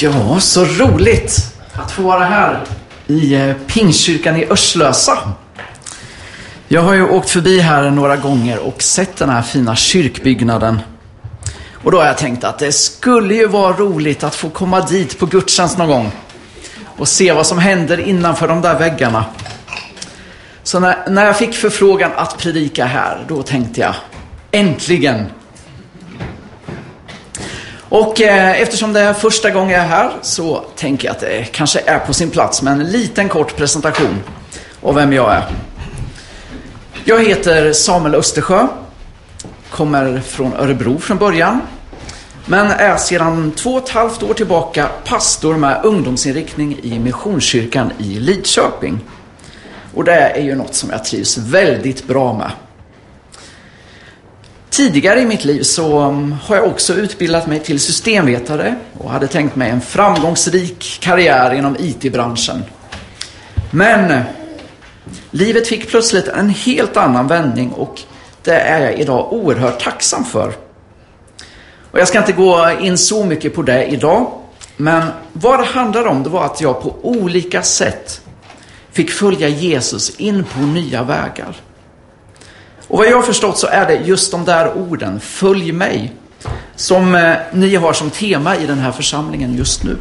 Ja, så roligt att få vara här i eh, Pingstkyrkan i Örslösa. Jag har ju åkt förbi här några gånger och sett den här fina kyrkbyggnaden. Och då har jag tänkt att det skulle ju vara roligt att få komma dit på gudstjänst någon gång och se vad som händer innanför de där väggarna. Så när, när jag fick förfrågan att predika här, då tänkte jag äntligen och eh, eftersom det är första gången jag är här så tänker jag att det kanske är på sin plats med en liten kort presentation av vem jag är. Jag heter Samuel Östersjö, kommer från Örebro från början, men är sedan två och ett halvt år tillbaka pastor med ungdomsinriktning i Missionskyrkan i Lidköping. Och det är ju något som jag trivs väldigt bra med. Tidigare i mitt liv så um, har jag också utbildat mig till systemvetare och hade tänkt mig en framgångsrik karriär inom IT-branschen. Men livet fick plötsligt en helt annan vändning och det är jag idag oerhört tacksam för. Och jag ska inte gå in så mycket på det idag, men vad det handlar om det var att jag på olika sätt fick följa Jesus in på nya vägar. Och vad jag har förstått så är det just de där orden, följ mig, som eh, ni har som tema i den här församlingen just nu.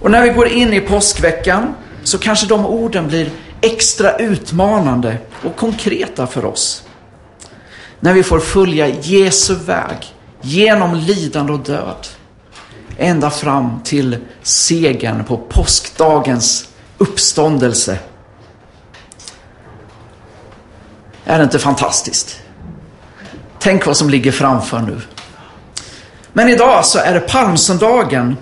Och när vi går in i påskveckan så kanske de orden blir extra utmanande och konkreta för oss. När vi får följa Jesu väg genom lidande och död. Ända fram till segern på påskdagens uppståndelse Är det inte fantastiskt? Tänk vad som ligger framför nu. Men idag så är det palmsöndagen.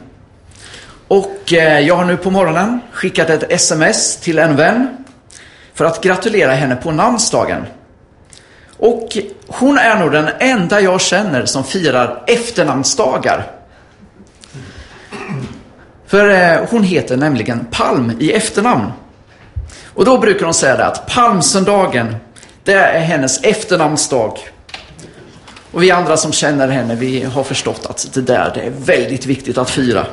Och eh, jag har nu på morgonen skickat ett sms till en vän för att gratulera henne på namnsdagen. Och hon är nog den enda jag känner som firar efternamnsdagar. För eh, hon heter nämligen Palm i efternamn. Och då brukar de säga det att palmsöndagen det är hennes efternamnsdag. Och vi andra som känner henne, vi har förstått att det där det är väldigt viktigt att fira.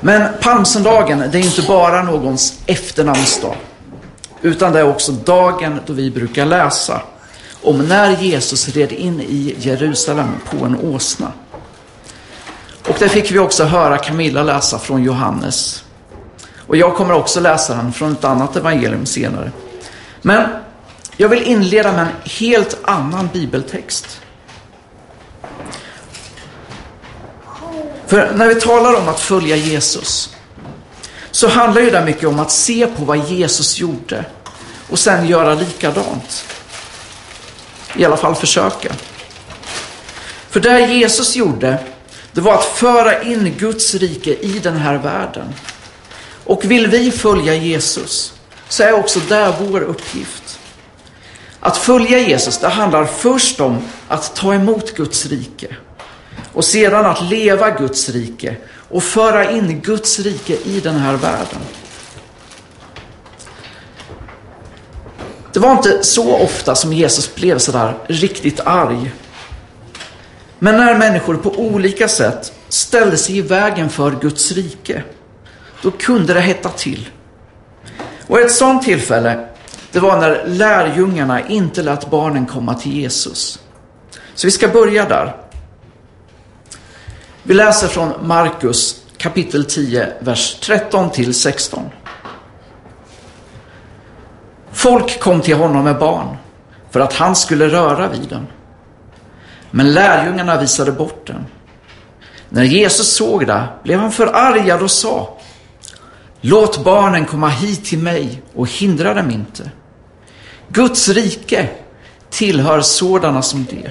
Men palmsöndagen, det är inte bara någons efternamnsdag. Utan det är också dagen då vi brukar läsa om när Jesus red in i Jerusalem på en åsna. Och det fick vi också höra Camilla läsa från Johannes. Och jag kommer också läsa den från ett annat evangelium senare. Men jag vill inleda med en helt annan bibeltext. För när vi talar om att följa Jesus så handlar ju det mycket om att se på vad Jesus gjorde och sen göra likadant. I alla fall försöka. För det Jesus gjorde, det var att föra in Guds rike i den här världen. Och vill vi följa Jesus så är också det vår uppgift. Att följa Jesus, det handlar först om att ta emot Guds rike. Och sedan att leva Guds rike och föra in Guds rike i den här världen. Det var inte så ofta som Jesus blev sådär riktigt arg. Men när människor på olika sätt ställde sig i vägen för Guds rike, då kunde det hetta till. Och ett sådant tillfälle, det var när lärjungarna inte lät barnen komma till Jesus. Så vi ska börja där. Vi läser från Markus kapitel 10, vers 13 till 16. Folk kom till honom med barn för att han skulle röra vid dem. Men lärjungarna visade bort dem. När Jesus såg det blev han förargad och sa Låt barnen komma hit till mig och hindra dem inte. Guds rike tillhör sådana som det.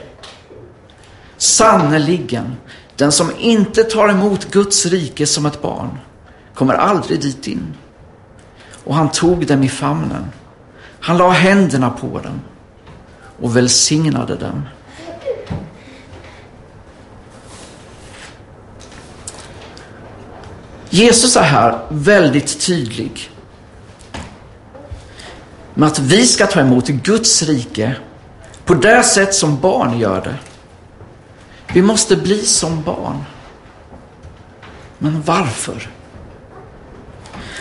Sannerligen, den som inte tar emot Guds rike som ett barn kommer aldrig dit in. Och han tog dem i famnen. Han la händerna på dem och välsignade dem. Jesus är här väldigt tydlig med att vi ska ta emot Guds rike på det sätt som barn gör det. Vi måste bli som barn. Men varför?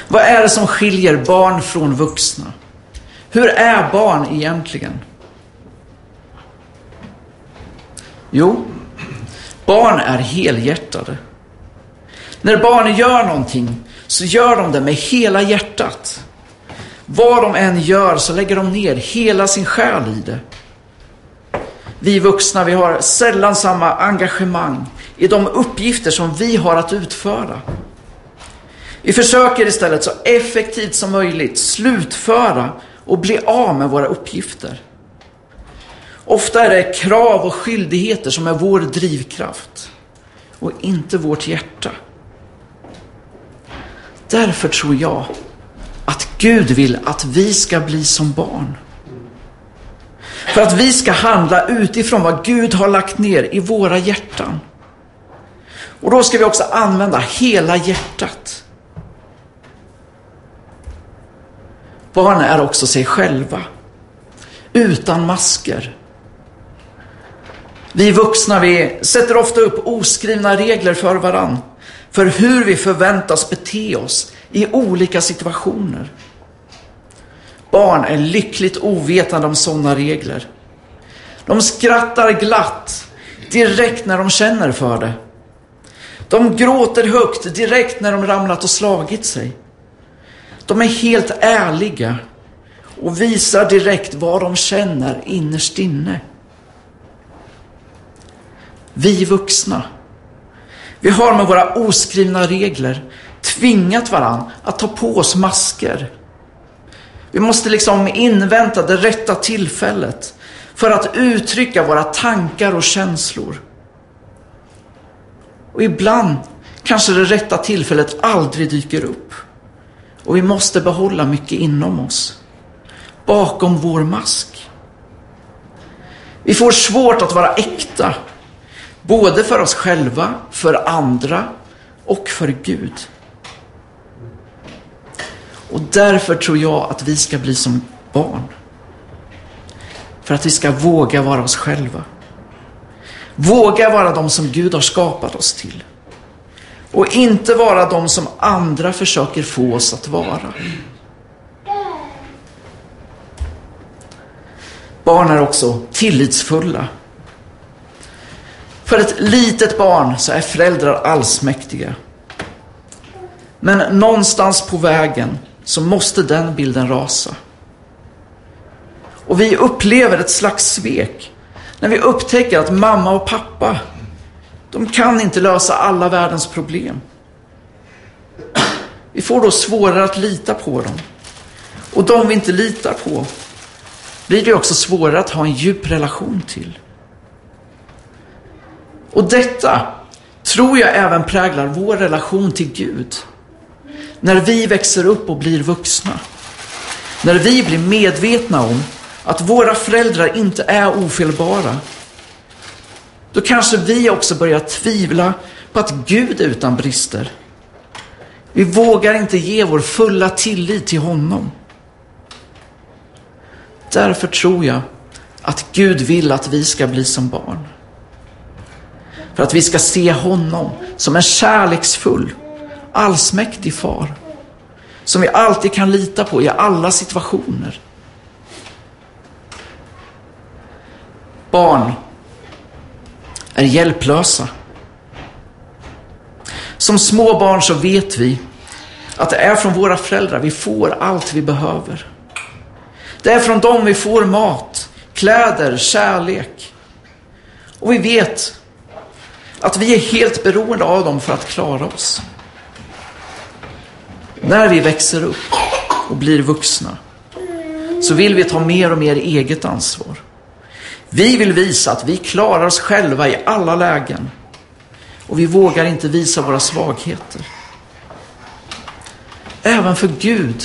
Vad är det som skiljer barn från vuxna? Hur är barn egentligen? Jo, barn är helhjärtade. När barn gör någonting så gör de det med hela hjärtat. Vad de än gör så lägger de ner hela sin själ i det. Vi vuxna, vi har sällan samma engagemang i de uppgifter som vi har att utföra. Vi försöker istället så effektivt som möjligt slutföra och bli av med våra uppgifter. Ofta är det krav och skyldigheter som är vår drivkraft och inte vårt hjärta. Därför tror jag att Gud vill att vi ska bli som barn. För att vi ska handla utifrån vad Gud har lagt ner i våra hjärtan. Och då ska vi också använda hela hjärtat. Barn är också sig själva. Utan masker. Vi vuxna vi sätter ofta upp oskrivna regler för varandra. För hur vi förväntas bete oss i olika situationer. Barn är lyckligt ovetande om sådana regler. De skrattar glatt direkt när de känner för det. De gråter högt direkt när de ramlat och slagit sig. De är helt ärliga och visar direkt vad de känner innerst inne. Vi vuxna, vi har med våra oskrivna regler tvingat varann att ta på oss masker. Vi måste liksom invänta det rätta tillfället för att uttrycka våra tankar och känslor. Och ibland kanske det rätta tillfället aldrig dyker upp. Och vi måste behålla mycket inom oss. Bakom vår mask. Vi får svårt att vara äkta. Både för oss själva, för andra och för Gud. Och därför tror jag att vi ska bli som barn. För att vi ska våga vara oss själva. Våga vara de som Gud har skapat oss till. Och inte vara de som andra försöker få oss att vara. Barn är också tillitsfulla. För ett litet barn så är föräldrar allsmäktiga. Men någonstans på vägen så måste den bilden rasa. Och vi upplever ett slags svek när vi upptäcker att mamma och pappa, de kan inte lösa alla världens problem. Vi får då svårare att lita på dem. Och de vi inte litar på blir det också svårare att ha en djup relation till. Och detta tror jag även präglar vår relation till Gud. När vi växer upp och blir vuxna. När vi blir medvetna om att våra föräldrar inte är ofelbara. Då kanske vi också börjar tvivla på att Gud är utan brister. Vi vågar inte ge vår fulla tillit till honom. Därför tror jag att Gud vill att vi ska bli som barn. För att vi ska se honom som en kärleksfull, allsmäktig far. Som vi alltid kan lita på i alla situationer. Barn är hjälplösa. Som små barn så vet vi att det är från våra föräldrar vi får allt vi behöver. Det är från dem vi får mat, kläder, kärlek. Och vi vet att vi är helt beroende av dem för att klara oss. När vi växer upp och blir vuxna så vill vi ta mer och mer eget ansvar. Vi vill visa att vi klarar oss själva i alla lägen. Och vi vågar inte visa våra svagheter. Även för Gud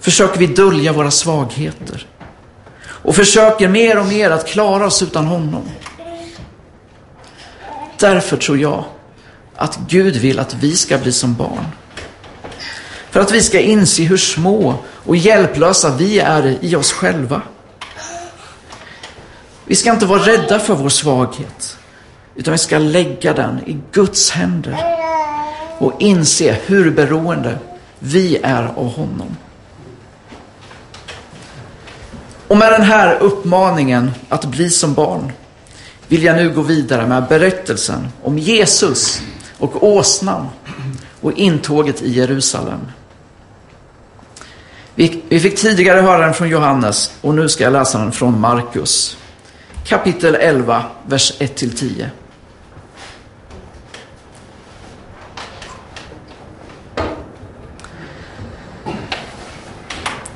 försöker vi dölja våra svagheter. Och försöker mer och mer att klara oss utan honom. Därför tror jag att Gud vill att vi ska bli som barn. För att vi ska inse hur små och hjälplösa vi är i oss själva. Vi ska inte vara rädda för vår svaghet, utan vi ska lägga den i Guds händer. och inse hur beroende vi är av honom. Och med den här uppmaningen att bli som barn vill jag nu gå vidare med berättelsen om Jesus och åsnan och intåget i Jerusalem. Vi, fick tidigare höra den från Johannes och nu ska jag läsa den från Markus. Kapitel 11, vers 1-10.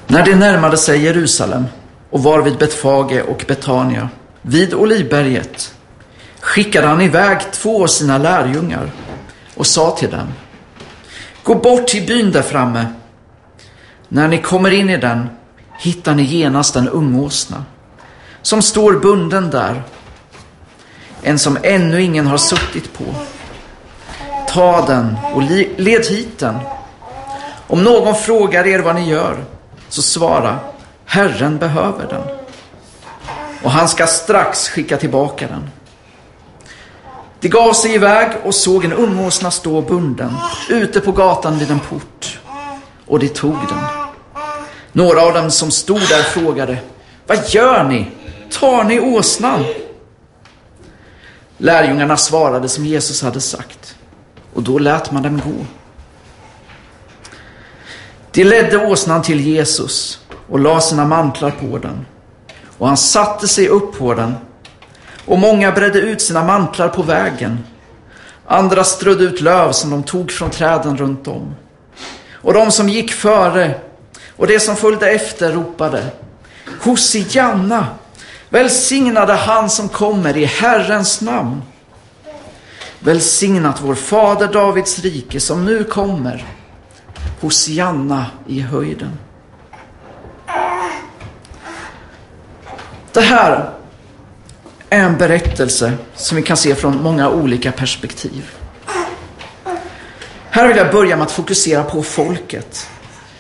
När de närmade sig Jerusalem och var vid Betfage och Betania, vid Olivberget, skickade han iväg två av sina lärjungar och sa till dem, Gå bort till byn där framme. När ni kommer in i den hittar ni genast en ungåsna som står bunden där, en som ännu ingen har suttit på. Ta den och led hit den. Om någon frågar er vad ni gör, så svara, Herren behöver den. Och han ska strax skicka tillbaka den. De gav sig iväg och såg en ungåsna stå bunden ute på gatan vid en port. Och de tog den. Några av dem som stod där frågade, vad gör ni? Tar ni åsnan? Lärjungarna svarade som Jesus hade sagt. Och då lät man dem gå. De ledde åsnan till Jesus och la sina mantlar på den. Och han satte sig upp på den. Och många bredde ut sina mantlar på vägen. Andra strödde ut löv som de tog från träden runt om. Och de som gick före och de som följde efter ropade Hosianna, välsignade han som kommer i Herrens namn. Välsignat vår fader Davids rike som nu kommer. Hosianna i höjden. Det här är en berättelse som vi kan se från många olika perspektiv. Här vill jag börja med att fokusera på folket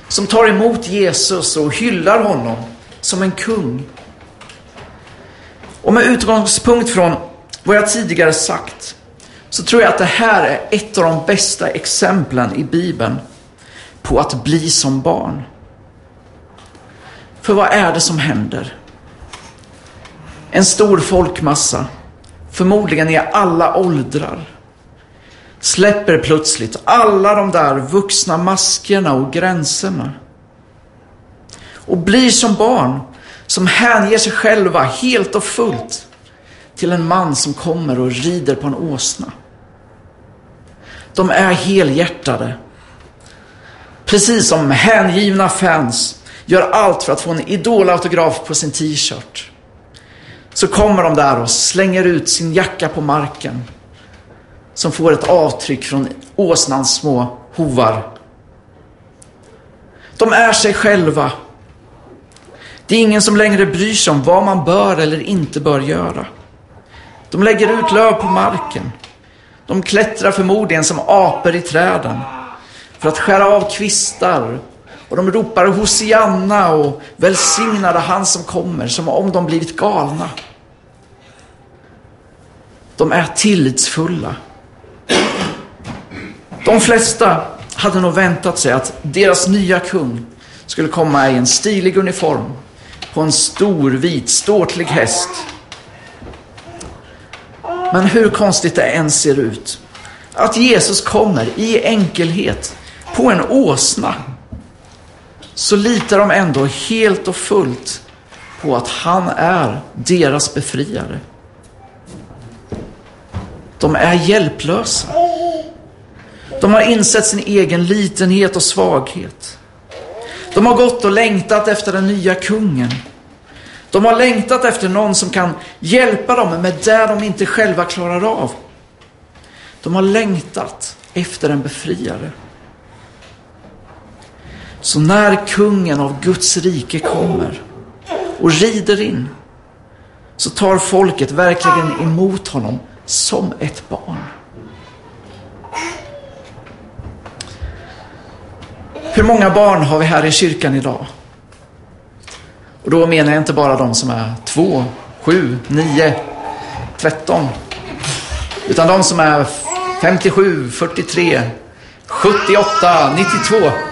som tar emot Jesus och hyllar honom som en kung. Och med utgångspunkt från vad jag tidigare sagt så tror jag att det här är ett av de bästa exemplen i Bibeln på att bli som barn. För vad är det som händer? En stor folkmassa, förmodligen i alla åldrar, släpper plötsligt alla de där vuxna maskerna och gränserna och blir som barn som hänger sig själva helt och fullt till en man som kommer och rider på en åsna. De är helhjärtade. Precis som hängivna fans gör allt för att få en idolautograf på sin t-shirt. Så kommer de där och slänger ut sin jacka på marken. Som får ett avtryck från åsnans små hovar. De är sig själva. Det är ingen som längre bryr sig om vad man bör eller inte bör göra. De lägger ut löv på marken. De klättrar förmodligen som apor i träden för att skära av kvistar. Och de ropar Hosianna och välsignade han som kommer, som om de blivit galna. De är tillitsfulla. De flesta hade nog väntat sig att deras nya kung skulle komma i en stilig uniform på en stor vit ståtlig häst. Men hur konstigt det än ser ut, att Jesus kommer i enkelhet på en åsna, så litar de ändå helt och fullt på att han är deras befriare. De är hjälplösa. De har insett sin egen litenhet och svaghet. De har gått och längtat efter den nya kungen. De har längtat efter någon som kan hjälpa dem med det de inte själva klarar av. De har längtat efter en befriare. Så när kungen av Guds rike kommer och rider in så tar folket verkligen emot honom som ett barn. Hur många barn har vi här i kyrkan idag? Och då menar jag inte bara de som är två, sju, nio, tretton. Utan de som är 57, 43, 78, 92.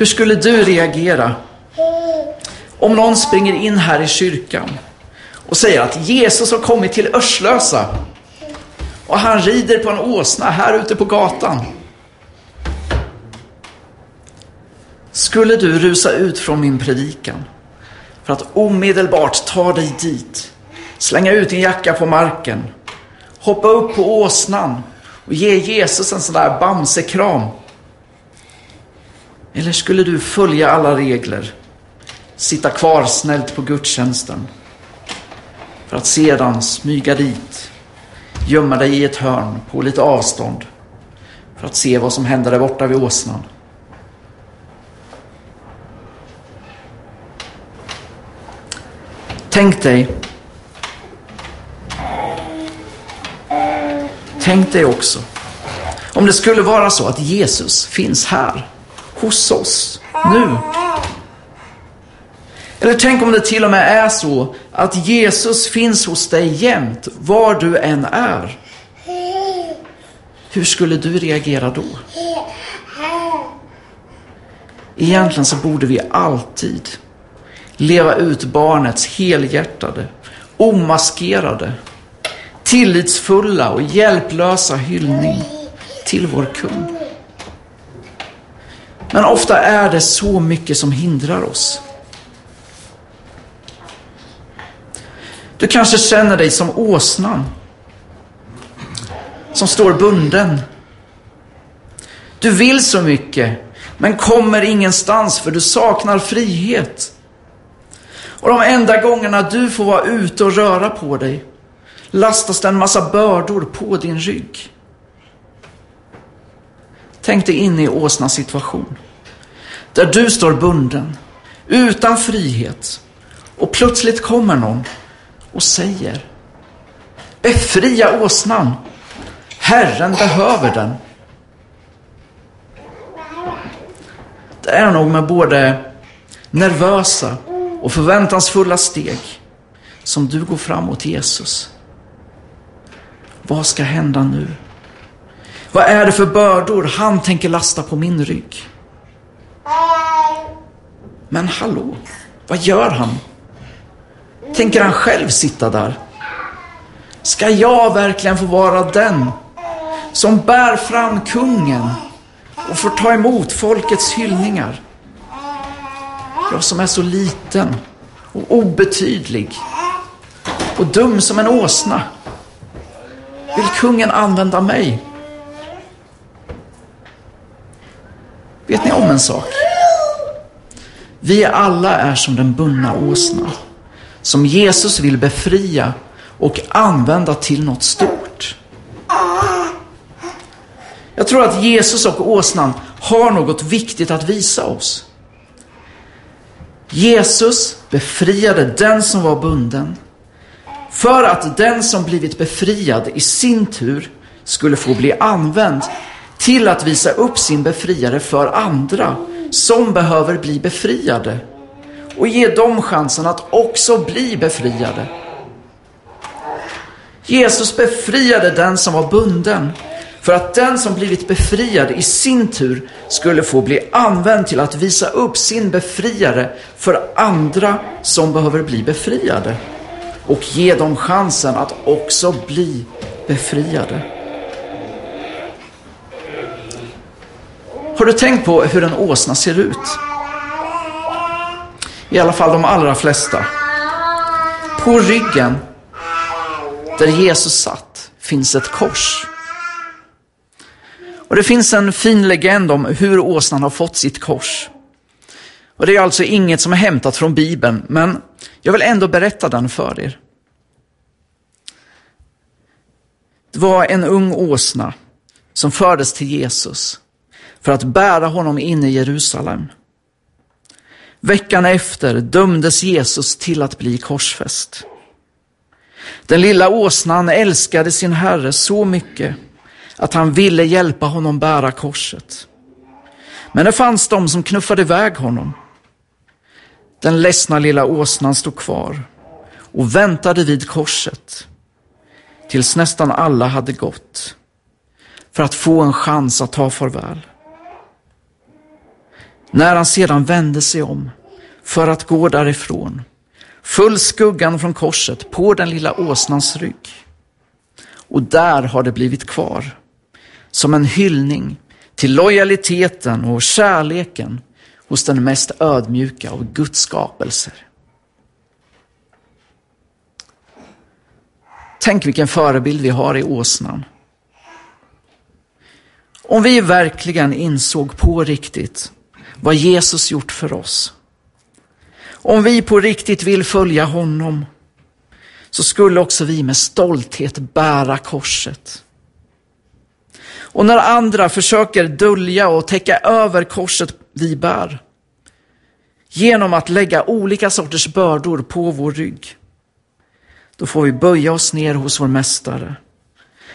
Hur skulle du reagera om någon springer in här i kyrkan och säger att Jesus har kommit till Örslösa och han rider på en åsna här ute på gatan? Skulle du rusa ut från min predikan för att omedelbart ta dig dit, slänga ut din jacka på marken, hoppa upp på åsnan och ge Jesus en sån där bamsekram? Eller skulle du följa alla regler, sitta kvar snällt på gudstjänsten? För att sedan smyga dit, gömma dig i ett hörn på lite avstånd? För att se vad som händer där borta vid åsnan? Tänk dig. Tänk dig också. Om det skulle vara så att Jesus finns här hos oss nu. Eller tänk om det till och med är så att Jesus finns hos dig jämt, var du än är. Hur skulle du reagera då? Egentligen så borde vi alltid leva ut barnets helhjärtade, omaskerade, tillitsfulla och hjälplösa hyllning till vår kung. Men ofta är det så mycket som hindrar oss. Du kanske känner dig som åsnan som står bunden. Du vill så mycket men kommer ingenstans för du saknar frihet. Och de enda gångerna du får vara ute och röra på dig lastas det en massa bördor på din rygg. Tänk dig in i åsnas situation. Där du står bunden, utan frihet. Och plötsligt kommer någon och säger Befria åsnan. Herren behöver den. Det är nog med både nervösa och förväntansfulla steg som du går fram mot Jesus. Vad ska hända nu? Vad är det för bördor han tänker lasta på min rygg? Men hallå, vad gör han? Tänker han själv sitta där? Ska jag verkligen få vara den som bär fram kungen och får ta emot folkets hyllningar? Jag som är så liten och obetydlig och dum som en åsna. Vill kungen använda mig? Vet ni om en sak? Vi alla är som den bundna åsnan som Jesus vill befria och använda till något stort. Jag tror att Jesus och åsnan har något viktigt att visa oss. Jesus befriade den som var bunden för att den som blivit befriad i sin tur skulle få bli använd till att visa upp sin befriare för andra som behöver bli befriade och ge dem chansen att också bli befriade. Jesus befriade den som var bunden för att den som blivit befriad i sin tur skulle få bli använd till att visa upp sin befriare för andra som behöver bli befriade och ge dem chansen att också bli befriade. Har du tänkt på hur en åsna ser ut? I alla fall de allra flesta. På ryggen, där Jesus satt, finns ett kors. Och det finns en fin legend om hur åsnan har fått sitt kors. Och det är alltså inget som är hämtat från Bibeln, men jag vill ändå berätta den för er. Det var en ung åsna som fördes till Jesus för att bära honom in i Jerusalem. Veckan efter dömdes Jesus till att bli korsfäst. Den lilla åsnan älskade sin herre så mycket att han ville hjälpa honom bära korset. Men det fanns de som knuffade iväg honom. Den ledsna lilla åsnan stod kvar och väntade vid korset tills nästan alla hade gått. för att få en chans att ta farväl. När han sedan vände sig om för att gå därifrån föll skuggan från korset på den lilla åsnans rygg. Och där har det blivit kvar, som en hyllning till lojaliteten och kärleken hos den mest ödmjuka av Guds skapelser. Tänk vilken förebild vi har i åsnan. Om vi verkligen insåg på riktigt vad Jesus gjort för oss. Om vi på riktigt vill följa honom så skulle också vi med stolthet bära korset. Och när andra försöker dölja och täcka över korset vi bär genom att lägga olika sorters bördor på vår rygg, då får vi böja oss ner hos vår mästare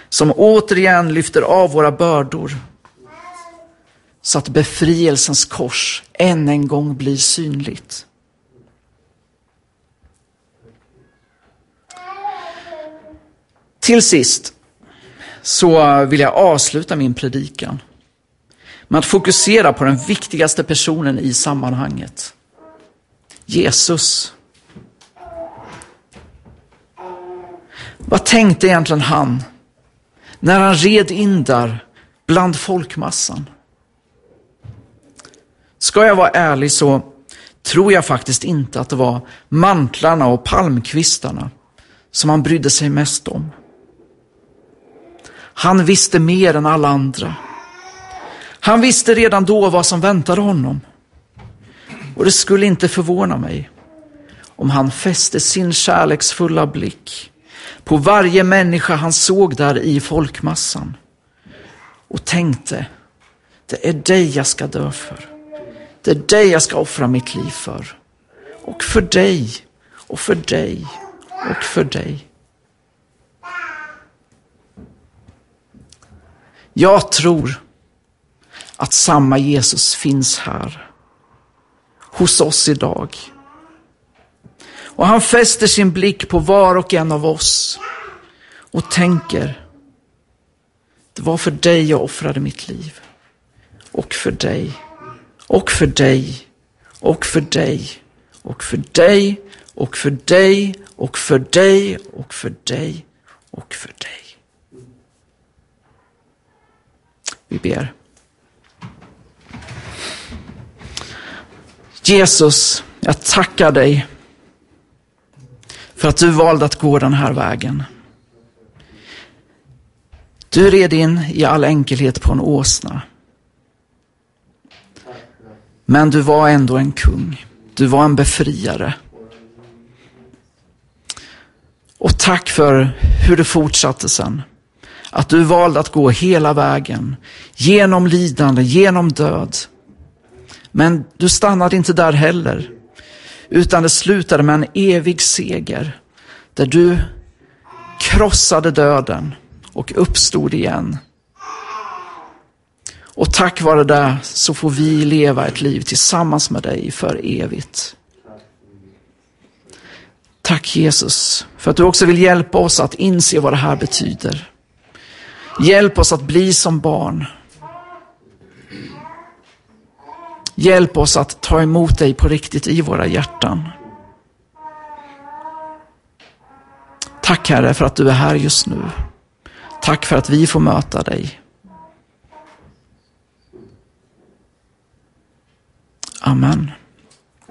som återigen lyfter av våra bördor så att befrielsens kors än en gång blir synligt. Till sist så vill jag avsluta min predikan med att fokusera på den viktigaste personen i sammanhanget. Jesus. Vad tänkte egentligen han när han red in där bland folkmassan? Ska jag vara ärlig så tror jag faktiskt inte att det var mantlarna och palmkvistarna som han brydde sig mest om. Han visste mer än alla andra. Han visste redan då vad som väntade honom. Och det skulle inte förvåna mig om han fäste sin kärleksfulla blick på varje människa han såg där i folkmassan och tänkte, det är dig jag ska dö för. Det är dig jag ska offra mitt liv för. Och för dig, och för dig, och för dig. Jag tror att samma Jesus finns här hos oss idag. Och han fäster sin blick på var och en av oss och tänker, det var för dig jag offrade mitt liv. Och för dig, och för dig, och för dig, och för dig, och för dig, och för dig, och för dig, och för dig. Vi ber. Jesus, jag tackar dig för att du valde att gå den här vägen. Du red in i all enkelhet på en åsna. Men du var ändå en kung. Du var en befriare. Och tack för hur det fortsatte sen. Att du valde att gå hela vägen, genom lidande, genom död. Men du stannade inte där heller, utan det slutade med en evig seger, där du krossade döden och uppstod igen. Och tack vare det så får vi leva ett liv tillsammans med dig för evigt. Tack Jesus för att du också vill hjälpa oss att inse vad det här betyder. Hjälp oss att bli som barn. Hjälp oss att ta emot dig på riktigt i våra hjärtan. Tack Herre för att du är här just nu. Tack för att vi får möta dig. Amen.